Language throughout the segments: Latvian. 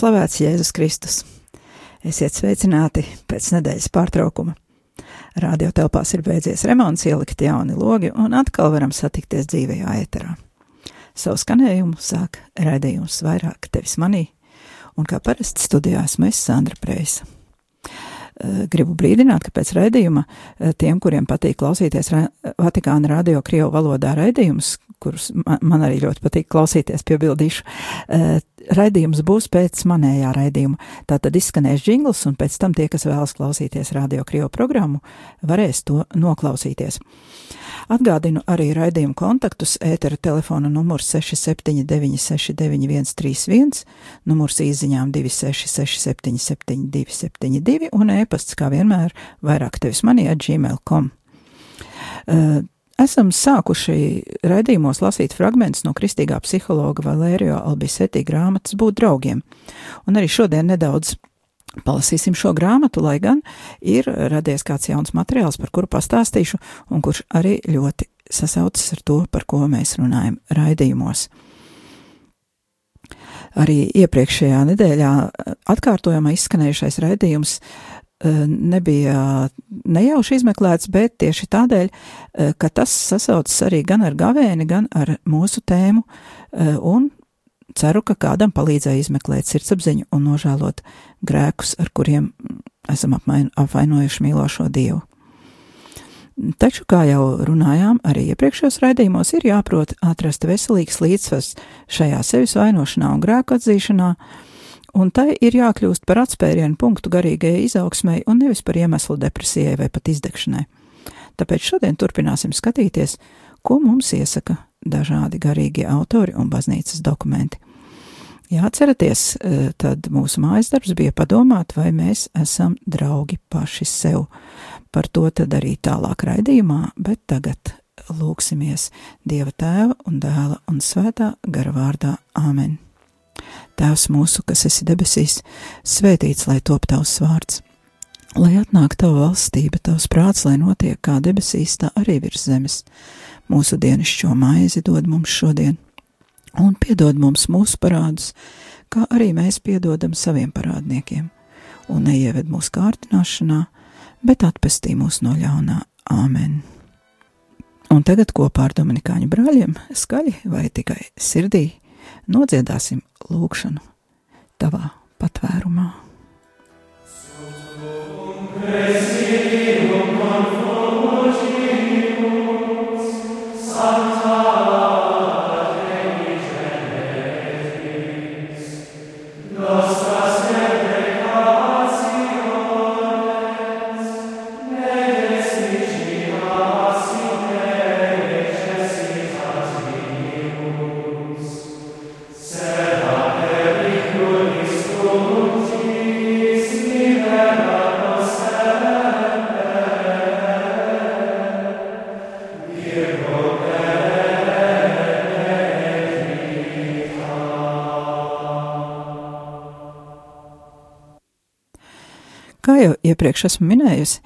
slavēts Jēzus Kristus. Esiet sveicināti pēc nedēļas pārtraukuma. Radio telpās ir beidzies remonts, ielikt jauni logi, un atkal varam satikties dzīvajā ēterā. Savu skanējumu sāk raidījums vairāk tevis manī, un kā parasti studijā esmu es Sandra Preisa. Eh, Gribu brīdināt, ka pēc raidījuma eh, tiem, kuriem patīk klausīties Vatikāna radio Krievu valodā raidījumus, kurus man, man arī ļoti patīk klausīties, piebildīšu, eh, raidījums būs pēc manējā raidījuma. Tātad izskanēs jingls, un pēc tam tie, kas vēlas klausīties radio Krievu programmu, varēs to noklausīties. Atgādinu arī raidījumu kontaktus ētera telefona numurs 67969131, numurs īziņām 266-7722, un e-pasts, kā vienmēr, vairāk tevis manī at gmail.com. Uh, Esam sākuši raidījumos lasīt fragmentus no kristīgā psihologa Valērio Albisetī grāmatas Būt draugiem, un arī šodien nedaudz Palasīsim šo grāmatu, lai gan ir radies kāds jauns materiāls, par kuru pastāstīšu, un kurš arī ļoti sasaucas ar to, par ko mēs runājam raidījumos. Arī iepriekšējā nedēļā atkārtojumā izskanējušais raidījums eh, nebija nejauši izmeklēts, bet tieši tādēļ, eh, ka tas sasaucas arī gan ar gavēni, gan ar mūsu tēmu, eh, un ceru, ka kādam palīdzēja izmeklēt sirdsapziņu un nožēlot grēkus, ar kuriem esam apmain, apvainojuši mīlošo Dievu. Taču, kā jau runājām, arī iepriekšējos raidījumos ir jāprot atrast veselīgs līdzsvars šajā sevis vainošanā un grēku atzīšanā, un tai ir jākļūst par atspērienu punktu garīgajai izaugsmai un nevis par iemeslu depresijai vai pat izdegšanai. Tāpēc šodien turpināsim skatīties, ko mums iesaka dažādi garīgie autori un baznīcas dokumenti. Ja atceraties, eh, tad mūsu mājas darbs bija padomāt, vai mēs esam draugi paši sev. Par to tad arī tālāk raidījumā, bet tagad lūksimies Dieva tēva un dēla un svētā gara vārdā Āmen. Tēvs mūsu, kas esi debesīs, svētīts lai top tavs vārds, lai atnāk tava valstība, tavs prāts, lai notiek kā debesīs, tā arī virs zemes. Mūsu dienascho maizi dod mums šodien, un piedod mums mūsu parādus, kā arī mēs piedodam saviem parādniekiem, un neieved mūsu kārtināšanā, bet atpestī mūs no ļaunā Āmen. Un tagad kopā ar Dominikāņu brāļiem skaļi vai tikai sirdī nodziedāsim lūgšanu tavā patvērumā. Kā iepriekš esmu minējusi,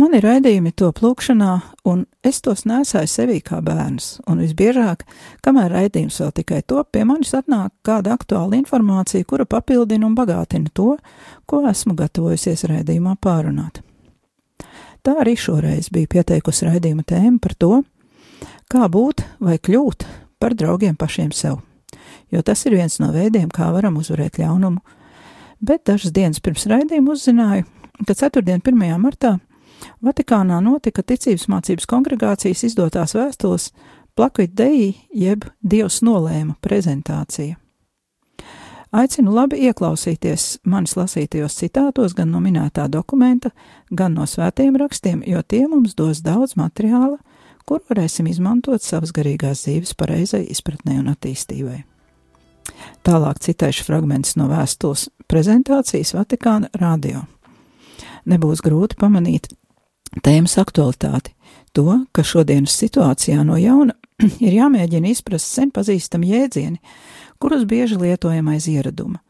mani raidījumi top lūkšanā, un es tos nesāju sevī kā bērns, un visbiežāk, kamēr raidījums vēl tikai top, pie manis atnāk kāda aktuāla informācija, kura papildina un bagātina to, ko esmu gatavojusies raidījumā pārunāt. Tā arī šoreiz bija pieteikusi raidījuma tēmu par to, kā būt vai kļūt par draugiem pašiem sev, jo tas ir viens no veidiem, kā varam uzvarēt ļaunumu, bet dažas dienas pirms raidījuma uzzināju, ka 4. 1. martā Vatikānā notika ticības mācības kongregācijas izdotās vēstules Plakuit Dei jeb Dievs nolēma prezentācija. Aicinu labi ieklausīties manis lasītajos citātos gan no minētā dokumenta, gan no svētajiem rakstiem, jo tie mums dos daudz materiāla, kur varēsim izmantot savas garīgās dzīves pareizai izpratnē un attīstībai. Tālāk citēšu fragments no vēstules prezentācijas Vatikāna radio. Nebūs grūti pamanīt tēmas aktualitāti, to, ka šodienas situācijā no jauna ir jāmēģina izprast sen pazīstami jēdzieni, kurus bieži lietojam aiz ieraduma,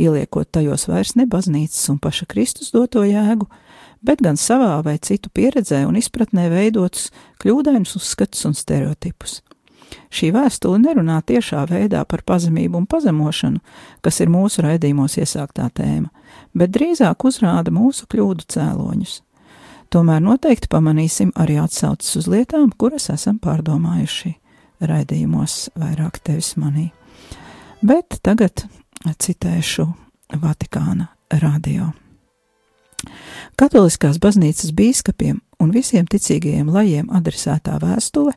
ieliekot tajos vairs ne baznīcas un paša Kristus doto jēgu, bet gan savā vai citu pieredzē un izpratnē veidotus kļūdainus uzskatus un stereotipus. Šī vēstule nerunā tiešā veidā par pazemību un pazemošanu, kas ir mūsu raidījumos iesāktā tēma, bet drīzāk uzrāda mūsu kļūdu cēloņus. Tomēr noteikti pamanīsim arī atsaucas uz lietām, kuras esam pārdomājuši raidījumos vairāk tevis manī. Bet tagad citēšu Vatikāna radio. Katoliskās baznīcas bīskapiem un visiem ticīgajiem lajiem adresētā vēstule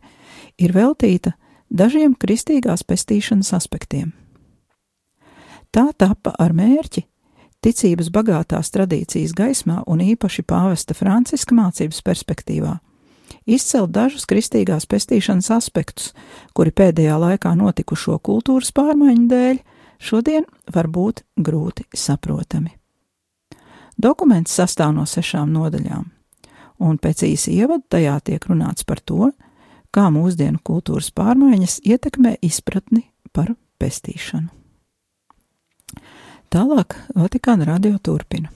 ir veltīta dažiem kristīgās pestīšanas aspektiem. Tā tapa ar mērķi ticības bagātās tradīcijas gaismā un īpaši pāvesta Franciska mācības perspektīvā izcelt dažus kristīgās pestīšanas aspektus, kuri pēdējā laikā notikušo kultūras pārmaiņu dēļ šodien var būt grūti saprotami. Dokuments sastāv no sešām nodaļām, un pēc īsa ievada tajā tiek runāts par to, kā mūsdienu kultūras pārmaiņas ietekmē izpratni par pestīšanu. Tālāk Vatikāna radio turpina.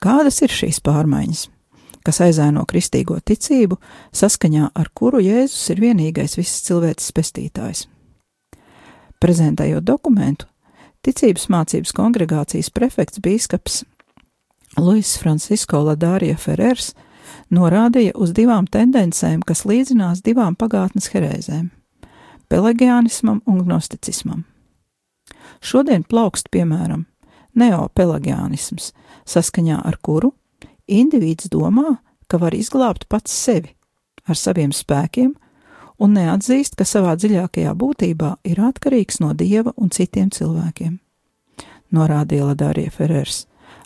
Kādas ir šīs pārmaiņas, kas aizēno kristīgo ticību, saskaņā ar kuru Jēzus ir vienīgais visas cilvēces pestītājs? Prezentējot dokumentu, ticības mācības kongregācijas prefekts bīskaps Luis Francisko Ladārija Ferrers norādīja uz divām tendencēm, kas līdzinās divām pagātnes herēzēm - pelagianismam un gnosticismam. Šodien plaukst, piemēram, neopelagianisms, saskaņā ar kuru indivīds domā, ka var izglābt pats sevi ar saviem spēkiem un neatzīst, ka savā dziļākajā būtībā ir atkarīgs no dieva un citiem cilvēkiem. Norādīja Ladārija Ferērs,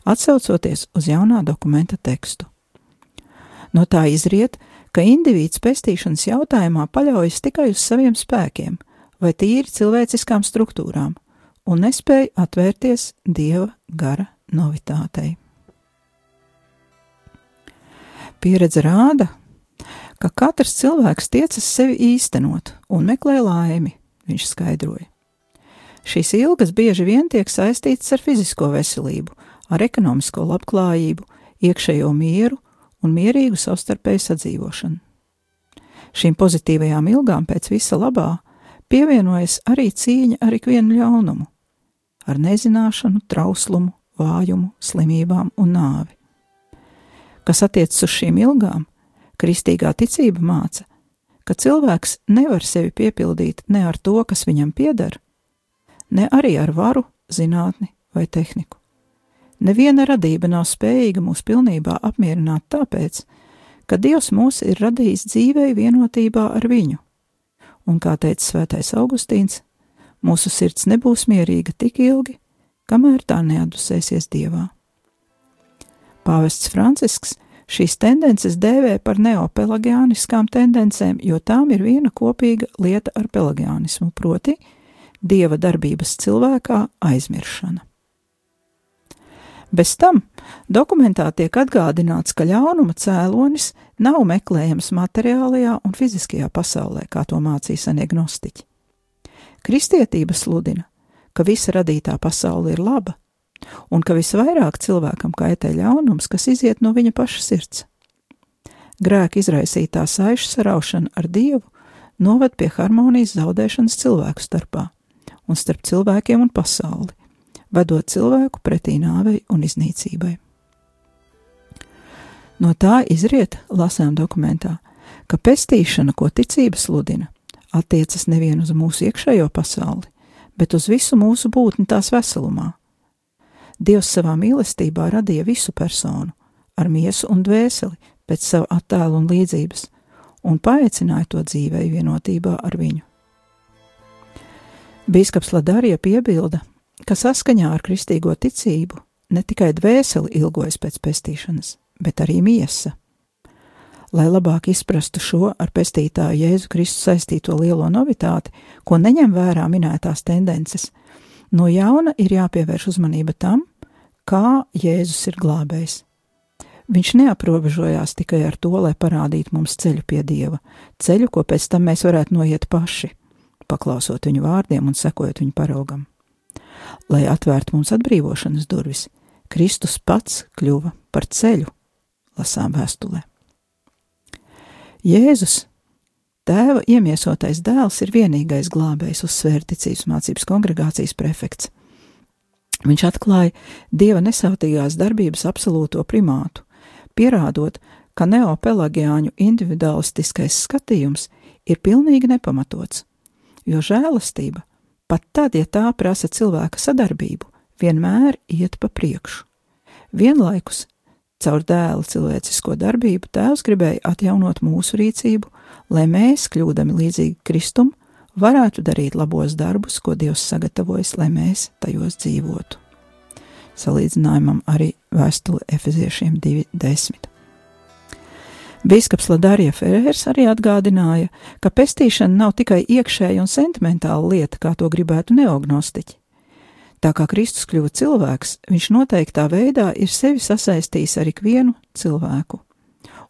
atsaucoties uz jaunā dokumenta tekstu. No tā izriet, ka indivīds pestīšanas jautājumā paļaujas tikai uz saviem spēkiem vai tīri cilvēciskām struktūrām un nespēja atvērties dieva gara novitātei. Pieredze rāda, ka katrs cilvēks tiecas sevi īstenot un meklē laimi, viņš skaidroja. Šīs ilgas bieži vien tiek saistītas ar fizisko veselību, ar ekonomisko labklājību, iekšējo mieru un mierīgu savstarpēju sadzīvošanu. Šīm pozitīvajām ilgām pēc visa labā pievienojas arī cīņa ar ikvienu ļaunumu, ar nezināšanu, trauslumu, vājumu, slimībām un nāvi. Kas attiecas uz šīm ilgām, kristīgā ticība māca, ka cilvēks nevar sevi piepildīt ne ar to, kas viņam pieder, ne arī ar varu, zinātni vai tehniku. Neviena radība nav spējīga mūs pilnībā apmierināt tāpēc, ka Dievs mūs ir radījis dzīvei vienotībā ar viņu. Un, kā teica Svētais Augustīns, mūsu sirds nebūs mierīga tik ilgi, kamēr tā neatdusēsies Dievā. Pāvests Francisks šīs tendences dēvē par neopelagiāniskām tendencēm, jo tām ir viena kopīga lieta ar pelagiānismu, proti, dieva darbības cilvēkā aizmiršana. Bez tam dokumentā tiek atgādināts, ka ļaunuma cēlonis nav meklējams materiālajā un fiziskajā pasaulē, kā to mācīja senie gnostiķi. Kristietība sludina, ka visa radītā pasaule ir laba, un ka visvairāk cilvēkam kaitē ļaunums, kas iziet no viņa paša sirds. Grēka izraisītā saišu saraušana ar Dievu noved pie harmonijas zaudēšanas cilvēku starpā un starp cilvēkiem un pasauli vedot cilvēku pretī nāvei un iznīcībai. No tā izriet, lasām dokumentā, ka pestīšana, ko ticība sludina, attiecas nevien uz mūsu iekšējo pasauli, bet uz visu mūsu būtni tās veselumā. Dievs savā mīlestībā radīja visu personu ar miesu un dvēseli pēc sava attēla un līdzības, un paaicināja to dzīvei vienotībā ar viņu. Bīskaps Ladarija piebilda, ka saskaņā ar kristīgo ticību ne tikai dvēseli ilgojas pēc pestīšanas, bet arī miesa. lai labāk izprastu šo ar pestītāju Jēzu Kristu saistīto lielo novitāti, ko neņem vērā minētās tendences, no jauna ir jāpievērš uzmanība tam, kā Jēzus ir glābējs. Viņš neaprobežojās tikai ar to, lai parādītu mums ceļu pie Dieva, ceļu, ko pēc tam mēs varētu noiet paši, paklausot viņu vārdiem un sekojot viņu paraugam. Lai atvērtu mums atbrīvošanas durvis, Kristus pats kļuva par ceļu, lasām vēstulē. Jēzus, tēva iemiesotais dēls, ir vienīgais glābējs, uzsvēra ticības mācības kongregācijas prefekts. Viņš atklāja dieva nesautīgās darbības absolūto primātu, pierādot, ka neopelagiāņu individualistiskais skatījums ir pilnīgi nepamatots, jo žēlastība, pat tad, ja tā prasa cilvēka sadarbību, vienmēr iet pa priekšu. Vienlaikus Caur dēla cilvēcisko darbību Tēvs gribēja atjaunot mūsu rīcību, lai mēs, kļūdami līdzīgi Kristum, varētu darīt labos darbus, ko Dievs sagatavojas, lai mēs tajos dzīvotu. Salīdzinājumam arī vēstule Efeziešiem 2.10. Bīskaps Ladārija Ferērs arī atgādināja, ka pestīšana nav tikai iekšēja un sentimentāla lieta, kā to gribētu neognostiķi. Tā kā Kristus kļuva cilvēks, viņš noteiktā veidā ir sevi sasaistījis ar ikvienu cilvēku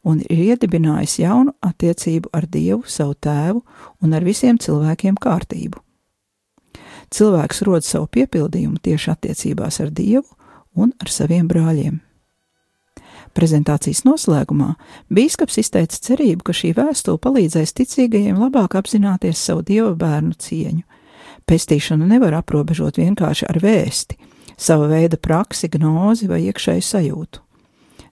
un ir iedibinājis jaunu attiecību ar Dievu, savu tēvu un ar visiem cilvēkiem kārtību. Cilvēks rod savu piepildījumu tieši attiecībās ar Dievu un ar saviem brāļiem. Prezentācijas noslēgumā bīskaps izteica cerību, ka šī vēstule palīdzēs ticīgajiem labāk apzināties savu dieva bērnu cieņu Pestīšanu nevar aprobežot vienkārši ar vēsti, sava veida praksi, gnozi vai iekšēju sajūtu.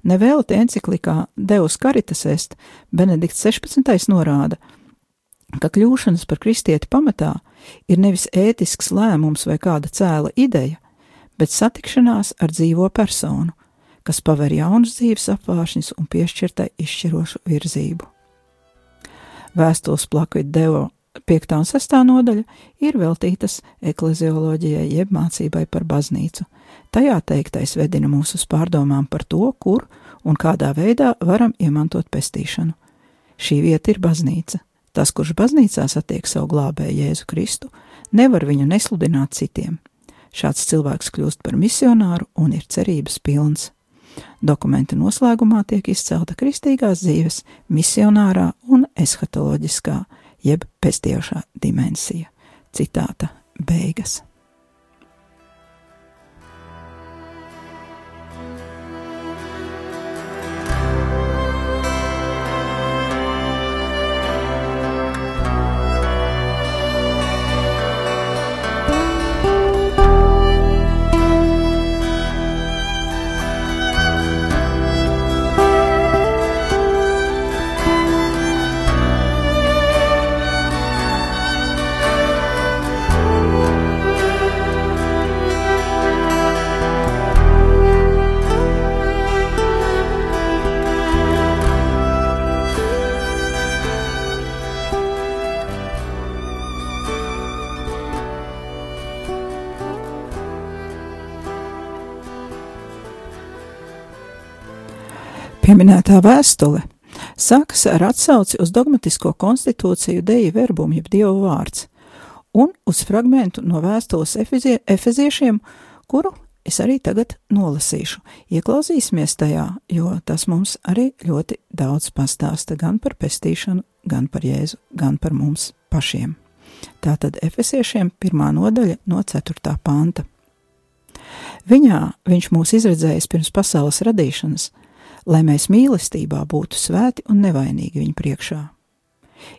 Nevelti enciklikā Deus Caritas est Benedikts 16. norāda, ka kļūšanas par kristieti pamatā ir nevis ētisks lēmums vai kāda cēla ideja, bet satikšanās ar dzīvo personu, kas paver jaunus dzīves apvāršņus un piešķirtai izšķirošu virzību. Vēstules plakvit Deo 5. un 6. nodaļa ir veltītas eklezioloģijai, jeb mācībai par baznīcu. Tajā teiktais vedina mūs uz pārdomām par to, kur un kādā veidā varam iemantot pestīšanu. Šī vieta ir baznīca. Tas, kurš baznīcā satiek savu glābēju Jēzu Kristu, nevar viņu nesludināt citiem. Šāds cilvēks kļūst par misionāru un ir cerības pilns. Dokumenta noslēgumā tiek izcelta kristīgās dzīves, misionārā un eshatoloģiskā jeb pestieša dimensija. Citāta beigas. Pieminētā vēstule sākas ar atsauci uz dogmatisko konstitūciju Deja verbumu, jeb Dievu vārds, un uz fragmentu no vēstules efezie, efeziešiem, kuru es arī tagad nolasīšu. Ieklausīsimies tajā, jo tas mums arī ļoti daudz pastāsta gan par pestīšanu, gan par Jēzu, gan par mums pašiem. Tātad efesiešiem pirmā nodaļa no 4. panta. Viņā viņš mūs izredzējis pirms pasaules radīšanas – lai mēs mīlestībā būtu svēti un nevainīgi viņa priekšā.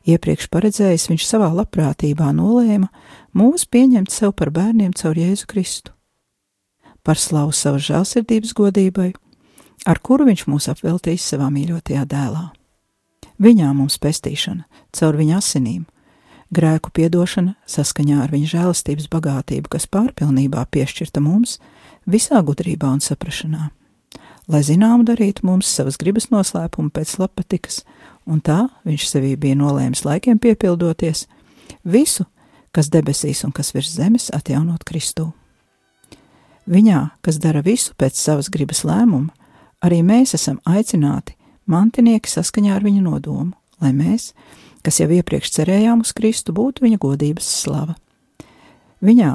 Iepriekš paredzējis viņš savā labprātībā nolēma mūs pieņemt sev par bērniem caur Jēzu Kristu. Par slavu savas žēlsirdības godībai, ar kuru viņš mūs apveltījis savā mīļotajā dēlā. Viņā mums pestīšana, caur viņa asinīm, grēku piedošana saskaņā ar viņa žēlastības bagātību, kas pārpilnībā piešķirta mums visā gudrībā un saprašanā lai zināmu darītu mums savas gribas noslēpumu pēc labpatikas, un tā viņš sevī bija nolēmis laikiem piepildoties, visu, kas debesīs un kas virs zemes, atjaunot Kristū. Viņā, kas dara visu pēc savas gribas lēmuma, arī mēs esam aicināti mantinieki saskaņā ar viņa nodomu, lai mēs, kas jau iepriekš cerējām uz Kristu, būtu viņa godības slava. Viņā,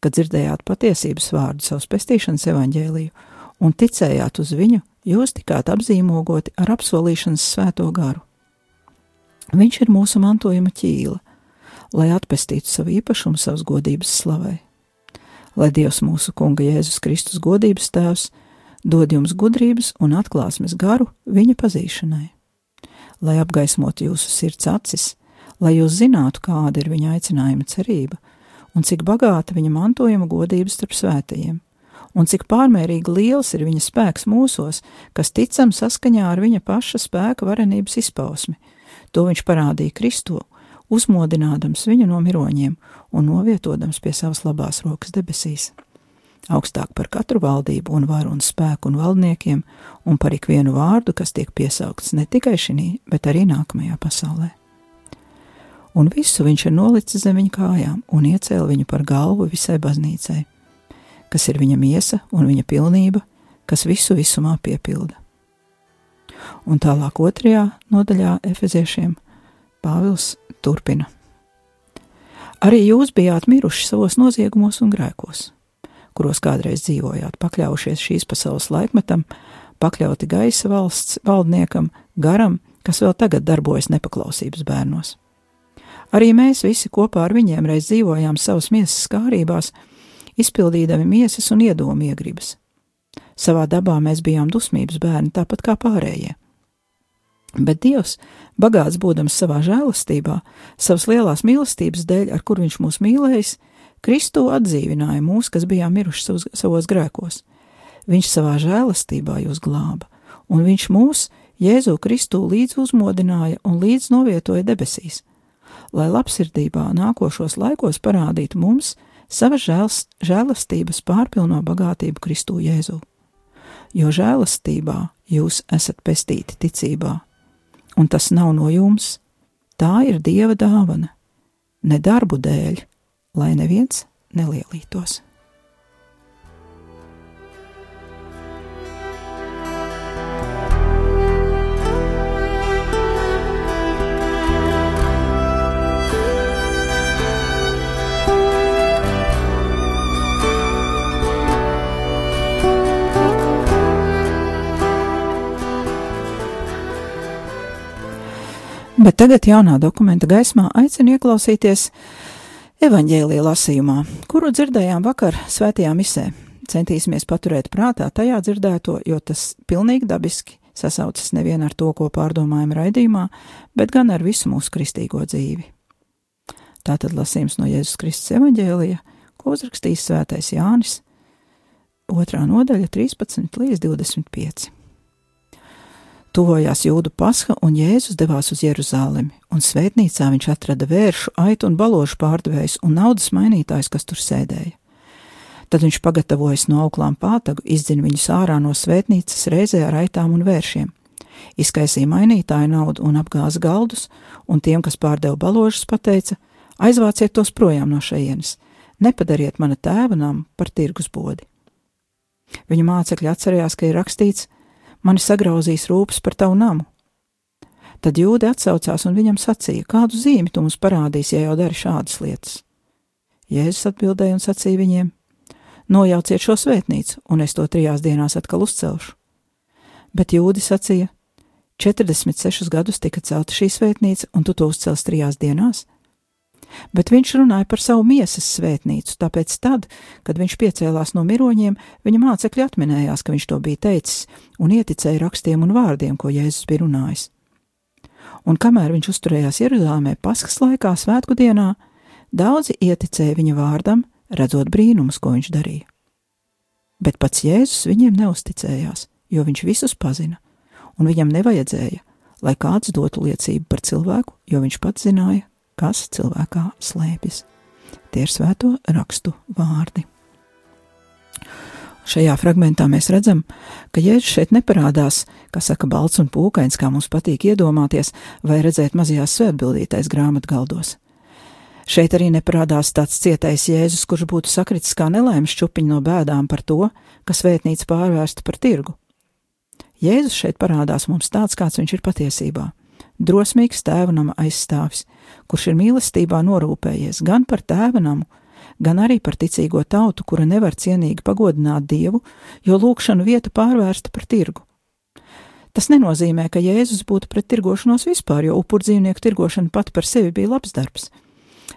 kad dzirdējāt patiesības vārdu savas pestīšanas evaņģēliju un ticējāt uz viņu, jūs tikāt apzīmogoti ar apsolīšanas svēto garu. Viņš ir mūsu mantojuma ķīla, lai atpestītu savu īpašumu savas godības slavai. Lai Dievs mūsu Kunga Jēzus Kristus godības tēvs dod jums gudrības un atklāsmes garu viņa pazīšanai, lai apgaismotu jūsu sirds acis, lai jūs zinātu, kāda ir viņa aicinājuma cerība un cik bagāta viņa mantojuma godības starp svētajiem un cik pārmērīgi liels ir viņa spēks mūsos, kas ticam saskaņā ar viņa paša spēka varenības izpausmi. To viņš parādīja Kristu, uzmodinādams viņu no miroņiem un novietodams pie savas labās rokas debesīs. Augstāk par katru valdību un varu un spēku un valdniekiem, un par ikvienu vārdu, kas tiek piesaukts ne tikai šī, bet arī nākamajā pasaulē. Un visu viņš ir nolicis zem viņa kājām un iecēla viņu par galvu visai baznīcai kas ir viņa miesa un viņa pilnība, kas visu visumā piepilda. Un tālāk otrajā nodaļā Efeziešiem Pāvils turpina. Arī jūs bijāt miruši savos noziegumos un grēkos, kuros kādreiz dzīvojāt, pakļaujušies šīs pasaules laikmetam, pakļauti gaisa valsts valdniekam, garam, kas vēl tagad darbojas nepaklausības bērnos. Arī mēs visi kopā ar viņiem reiz dzīvojām savas miesas skārībās, izpildīdami miesas un iedomu iegribas. Savā dabā mēs bijām dusmības bērni, tāpat kā pārējie. Bet Dievs, bagāts būdams savā žēlastībā, savas lielās mīlestības dēļ, ar kur viņš mūs mīlējis, Kristu atdzīvināja mūs, kas bijām miruši savos, savos grēkos. Viņš savā žēlastībā jūs glāba, un viņš mūs, Jēzu Kristu, līdz uzmodināja un līdz novietoja debesīs, lai labsirdībā nākošos laikos parādītu mums, sava žēlastības pārpilno bagātību Kristū Jēzu. Jo žēlastībā jūs esat pestīti ticībā, un tas nav no jums, tā ir Dieva dāvana, ne darbu dēļ, lai neviens nelielītos. Bet tagad jaunā dokumenta gaismā aicinu ieklausīties evaņģēlīja lasījumā, kuru dzirdējām vakar svētajā misē. Centīsimies paturēt prātā tajā dzirdēto, jo tas pilnīgi dabiski sasaucas nevien ar to, ko pārdomājam raidījumā, bet gan ar visu mūsu kristīgo dzīvi. Tātad lasījums no Jēzus Kristus evaņģēlija, ko uzrakstījis svētais Jānis, otrā nodaļa 13 līdz 25. Tuvojās jūdu pasha, un Jēzus devās uz Jeruzalemi, un svētnīcā viņš atrada vēršu, aitu un balošu pārdevējus un naudas mainītājus, kas tur sēdēja. Tad viņš pagatavojas no auklām pātagu, izdzina viņus ārā no svētnīcas reizē ar aitām un vēršiem. Izkaisīja mainītāju naudu un apgāza galdus, un tiem, kas pārdeva baložus, pateica: aizvāciet tos projām no šejienes, nepadariet mana tēva namu par tirgus bodi. Viņa mācekļi atcerējās, ka ir rakstīts, mani sagrauzīs rūpes par tavu namu. Tad jūde atsaucās un viņam sacīja, kādu zīmi tu mums parādīsi, ja jau dari šādas lietas. Jēzus atbildēja un sacīja viņiem: Nojauciet šo svētnīcu, un es to trijās dienās atkal uzcelšu. Bet jūdi sacīja: 46 gadus tika celta šī svētnīca, un tu to uzcels trijās dienās? Bet viņš runāja par savu miesas svētnīcu, tāpēc tad, kad viņš piecēlās no miroņiem, viņa mācekļi atminējās, ka viņš to bija teicis, un ieticēja rakstiem un vārdiem, ko Jēzus bija runājis. Un kamēr viņš uzturējās Jeruzalemē paskas laikā, svētku dienā, daudzi ieticēja viņa vārdam, redzot brīnumus, ko viņš darīja. Bet pats Jēzus viņiem neusticējās, jo viņš visus pazina, un viņam nevajadzēja, lai kāds dotu liecību par cilvēku, jo viņš pats zināja, kas cilvēkā slēpjas. Tie ir svēto rakstu vārdi. Šajā fragmentā mēs redzam, ka Jēzus šeit neparādās, kā saka, balts un pūkains, kā mums patīk iedomāties, vai redzēt mazajās svētbildītais grāmatgaldos. Šeit arī neparādās tāds cietais Jēzus, kurš būtu sakritis kā nelaimes čupiņš no bēdām par to, ka svētnīca pārvērsta par tirgu. Jēzus šeit parādās mums tāds, kāds viņš ir patiesībā - drosmīgs tēva nama aizstāvis, kurš ir mīlestībā norūpējies gan par tēva namu, gan arī par ticīgo tautu, kura nevar cienīgi pagodināt Dievu, jo lūkšanu vieta pārvērsta par tirgu. Tas nenozīmē, ka Jēzus būtu pret tirgošanos vispār, jo upurdzīvnieku tirgošana pati par sevi bija labs darbs.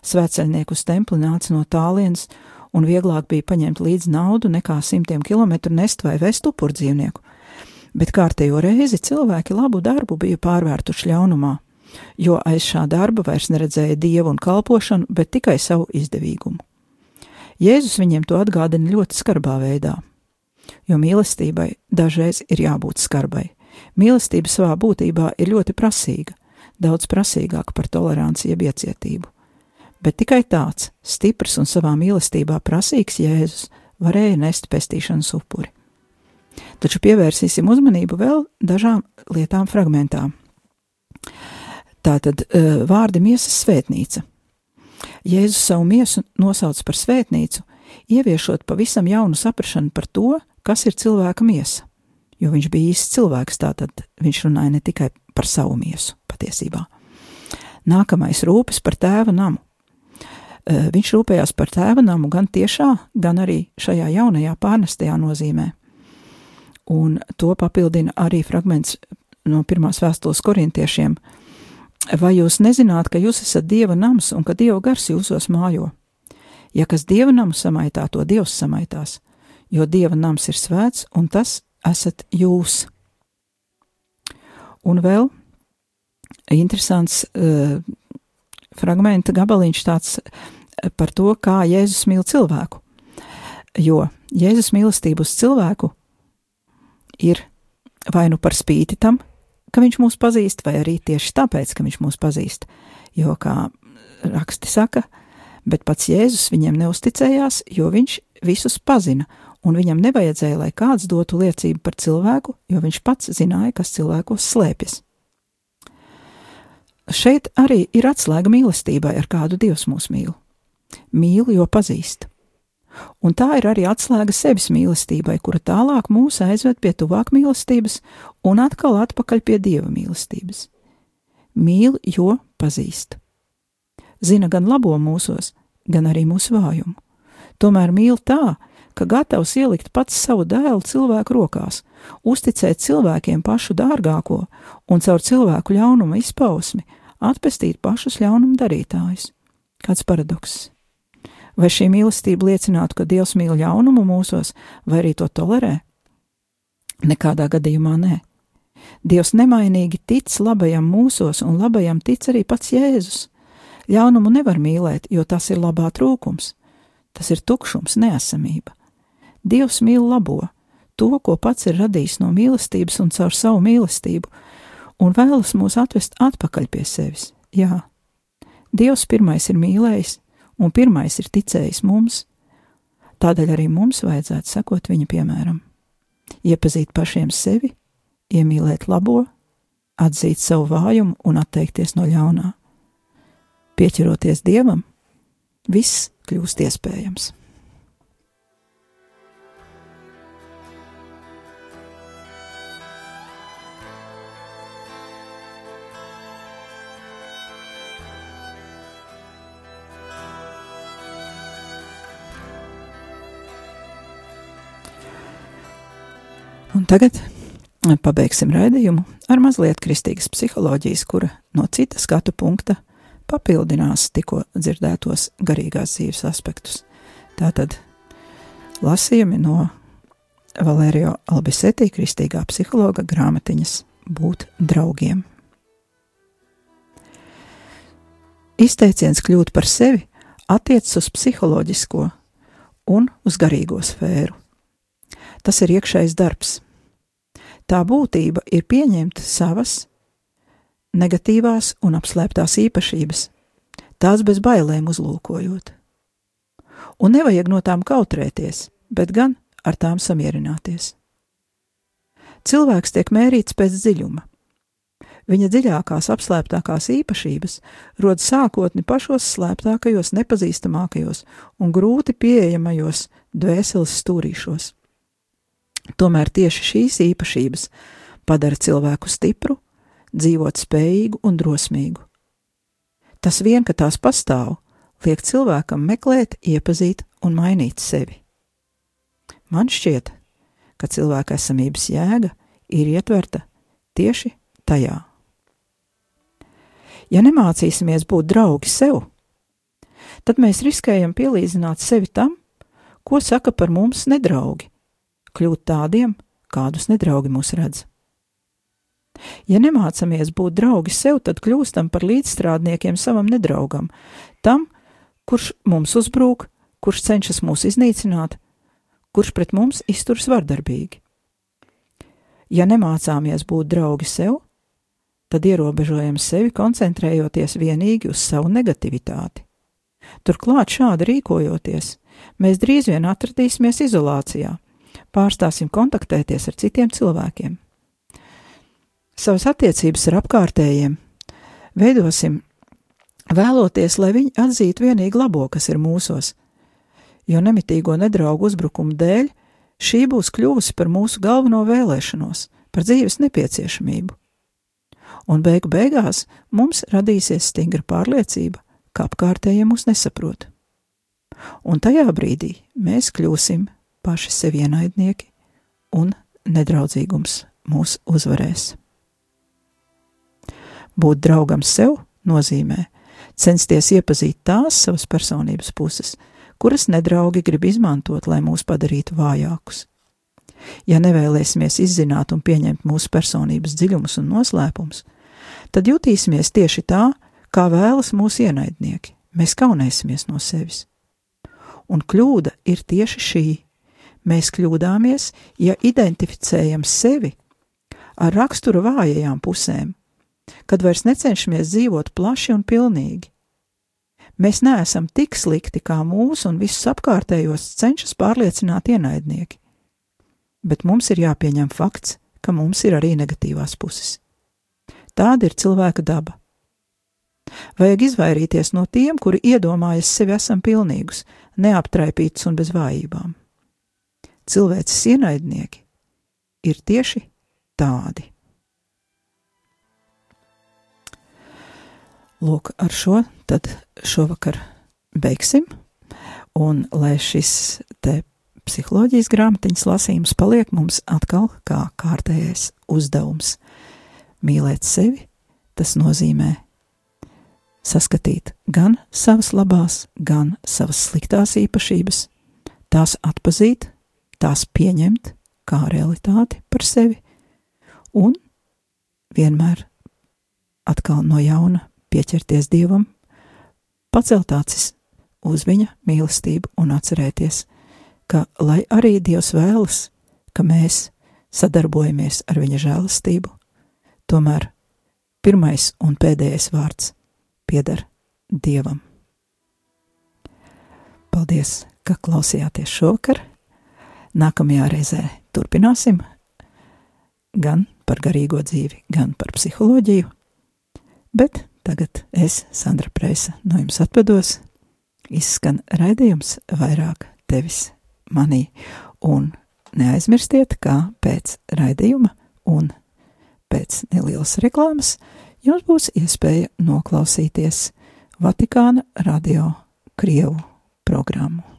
Svētceļnieku uz templi nāca no tālienes, un vieglāk bija paņemt līdzi naudu nekā simtiem kilometru nest vai vest upurdzīvnieku. Bet kārtējo reizi cilvēki labu darbu bija pārvērtuši ļaunumā, jo aiz šā darba vairs neredzēja dievu un kalpošanu, bet tikai savu izdevīgumu. Jēzus viņiem to atgādina ļoti skarbā veidā, jo mīlestībai dažreiz ir jābūt skarbai. Mīlestība savā būtībā ir ļoti prasīga, daudz prasīgāka par toleranci jeb iecietību. Bet tikai tāds, stiprs un savā mīlestībā prasīgs Jēzus varēja nest pestīšanas upuri. Taču pievērsīsim uzmanību vēl dažām lietām fragmentā. Tātad eh, vārdi miesas svētnīca. Jēzus savu miesu nosauc par svētnīcu, ieviešot pavisam jaunu saprāšanu par to, kas ir cilvēka miesa. Jo viņš bija īsts cilvēks, tātad viņš runāja ne tikai par savu miesu patiesībā. Nākamais rūpes par tēva namu. Viņš rūpējās par tēva namu gan tiešā, gan arī šajā jaunajā pārnestajā nozīmē. Un to papildina arī fragments no pirmās vēstules korintiešiem, Vai jūs nezināt, ka jūs esat dieva nams un ka dieva gars jūsos mājo? Ja kas dieva namu samaitā, to dievs samaitās, jo dieva nams ir svēts un tas esat jūs. Un vēl interesants uh, fragmenta gabaliņš tāds par to, kā Jēzus mīl cilvēku. Jo Jēzus mīlestība uz cilvēku ir vai nu par spīti tam, ka viņš mūs pazīst, vai arī tieši tāpēc, ka viņš mūs pazīst. Jo, kā raksti saka, bet pats Jēzus viņiem neusticējās, jo viņš visus pazina, un viņam nevajadzēja, lai kāds dotu liecību par cilvēku, jo viņš pats zināja, kas cilvēkos slēpjas. Šeit arī ir atslēga mīlestībai, ar kādu Dievs mūs mīl. Mīl, jo pazīst. Un tā ir arī atslēga sevis mīlestībai, kura tālāk mūs aizved pie tuvāk mīlestības un atkal atpakaļ pie dieva mīlestības. Mīl, jo pazīst. Zina gan labo mūsos, gan arī mūsu vājumu. Tomēr mīl tā, ka gatavs ielikt pats savu dēlu cilvēku rokās, uzticēt cilvēkiem pašu dārgāko un caur cilvēku ļaunuma izpausmi atpestīt pašus ļaunuma darītājus. Kāds paradoks! Vai šī mīlestība liecinātu, ka Dievs mīl ļaunumu mūsos, vai arī to tolerē? Nekādā gadījumā nē. Dievs nemainīgi tic labajam mūsos, un labajam tic arī pats Jēzus. Ļaunumu nevar mīlēt, jo tas ir labā trūkums. Tas ir tukšums, neesamība. Dievs mīl labo, to, ko pats ir radījis no mīlestības un caur savu mīlestību, un vēlas mūs atvest atpakaļ pie sevis. Jā, Dievs pirmais ir mīlējis, un pirmais ir ticējis mums, tādēļ arī mums vajadzētu sekot viņa piemēram. Iepazīt pašiem sevi, iemīlēt labo, atzīt savu vājumu un atteikties no ļaunā. Pieķeroties dievam, viss kļūst iespējams. Un tagad pabeigsim raidījumu ar mazliet kristīgas psiholoģijas, kura no cita skatu punkta papildinās tikko dzirdētos garīgās dzīves aspektus. Tātad lasījumi no Valērio Albisetī, kristīgā psihologa grāmatiņas Būt draugiem. Izteiciens kļūt par sevi attiecas uz psiholoģisko un uz garīgo sfēru. Tas ir iekšējs darbs. Tā būtība ir pieņemt savas negatīvās un apslēptās īpašības, tās bez bailēm uzlūkojot. Un nevajag no tām kautrēties, bet gan ar tām samierināties. Cilvēks tiek mērīts pēc dziļuma. Viņa dziļākās, apslēptākās īpašības rod sākotni pašos slēptākajos, nepazīstamākajos un grūti pieejamajos dvēseles stūrīšos. Tomēr tieši šīs īpašības padara cilvēku stipru, dzīvot spējīgu un drosmīgu. Tas vien, ka tās pastāv, liek cilvēkam meklēt, iepazīt un mainīt sevi. Man šķiet, ka cilvēka esamības jēga ir ietverta tieši tajā. Ja nemācīsimies būt draugi sev, tad mēs riskējam pielīdzināt sevi tam, ko saka par mums nedraugi, kļūt tādiem, kādus nedraugi mūs redz. Ja nemācāmies būt draugi sev, tad kļūstam par līdzstrādniekiem savam nedraugam, tam, kurš mums uzbrūk, kurš cenšas mūs iznīcināt, kurš pret mums izturs vardarbīgi. Ja nemācāmies būt draugi sev, tad ierobežojam sevi, koncentrējoties vienīgi uz savu negativitāti. Turklāt šādi rīkojoties, mēs drīz vien atradīsimies izolācijā, pārstāsim kontaktēties ar citiem cilvēkiem. Savas attiecības ar apkārtējiem veidosim vēloties, lai viņi atzītu vienīgi labo, kas ir mūsos, jo nemitīgo nedraugu uzbrukumu dēļ šī būs kļuvusi par mūsu galveno vēlēšanos, par dzīves nepieciešamību. Un beigu beigās mums radīsies stingra pārliecība, ka apkārtējie mūs nesaprot. Un tajā brīdī mēs kļūsim paši sev ienaidnieki, un nedraudzīgums mūs uzvarēs. Būt draugam sev nozīmē censties iepazīt tās savas personības puses, kuras nedraugi grib izmantot, lai mūs padarītu vājākus. Ja nevēlēsimies izzināt un pieņemt mūsu personības dziļumus un noslēpumus, tad jutīsimies tieši tā, kā vēlas mūsu ienaidnieki. Mēs kaunēsimies no sevis. Un kļūda ir tieši šī. Mēs kļūdāmies, ja identificējam sevi ar rakstura vājajām pusēm, kad vairs necenšamies dzīvot plaši un pilnīgi, Mēs neesam tik slikti, kā mūsu un visus apkārtējos cenšas pārliecināt ienaidnieki. Bet mums ir jāpieņem fakts, ka mums ir arī negatīvās puses. Tāda ir cilvēka daba. Vajag izvairīties no tiem, kuri iedomājas sevi esam pilnīgus, neaptraipītus un bez vājībām. Cilvēces ienaidnieki ir tieši tādi. Lūk, ar šo tad šovakar beigsim. Un lai šis te psiholoģijas grāmatiņas lasījums paliek mums atkal kā kārtējais uzdevums. Mīlēt sevi, tas nozīmē saskatīt gan savas labās, gan savas sliktās īpašības, tās atpazīt, tās pieņemt kā realitāti par sevi un vienmēr atkal no jauna pieķerties Dievam pacelt acis uz viņa mīlestību un atcerēties, ka, lai arī Dievs vēlas, ka mēs sadarbojamies ar viņa žēlastību, tomēr pirmais un pēdējais vārds pieder Dievam. Paldies, ka klausījāties šovakar. Nākamajā reizē turpināsim gan par garīgo dzīvi, gan par psiholoģiju, bet Tagad es, Sandra Preisa, no jums atvados. Izskan raidījums vairāk tevis manī, un neaizmirstiet, kā pēc raidījuma un pēc nelielas reklāmas jums būs iespēja noklausīties Vatikāna radio Krievu programmu.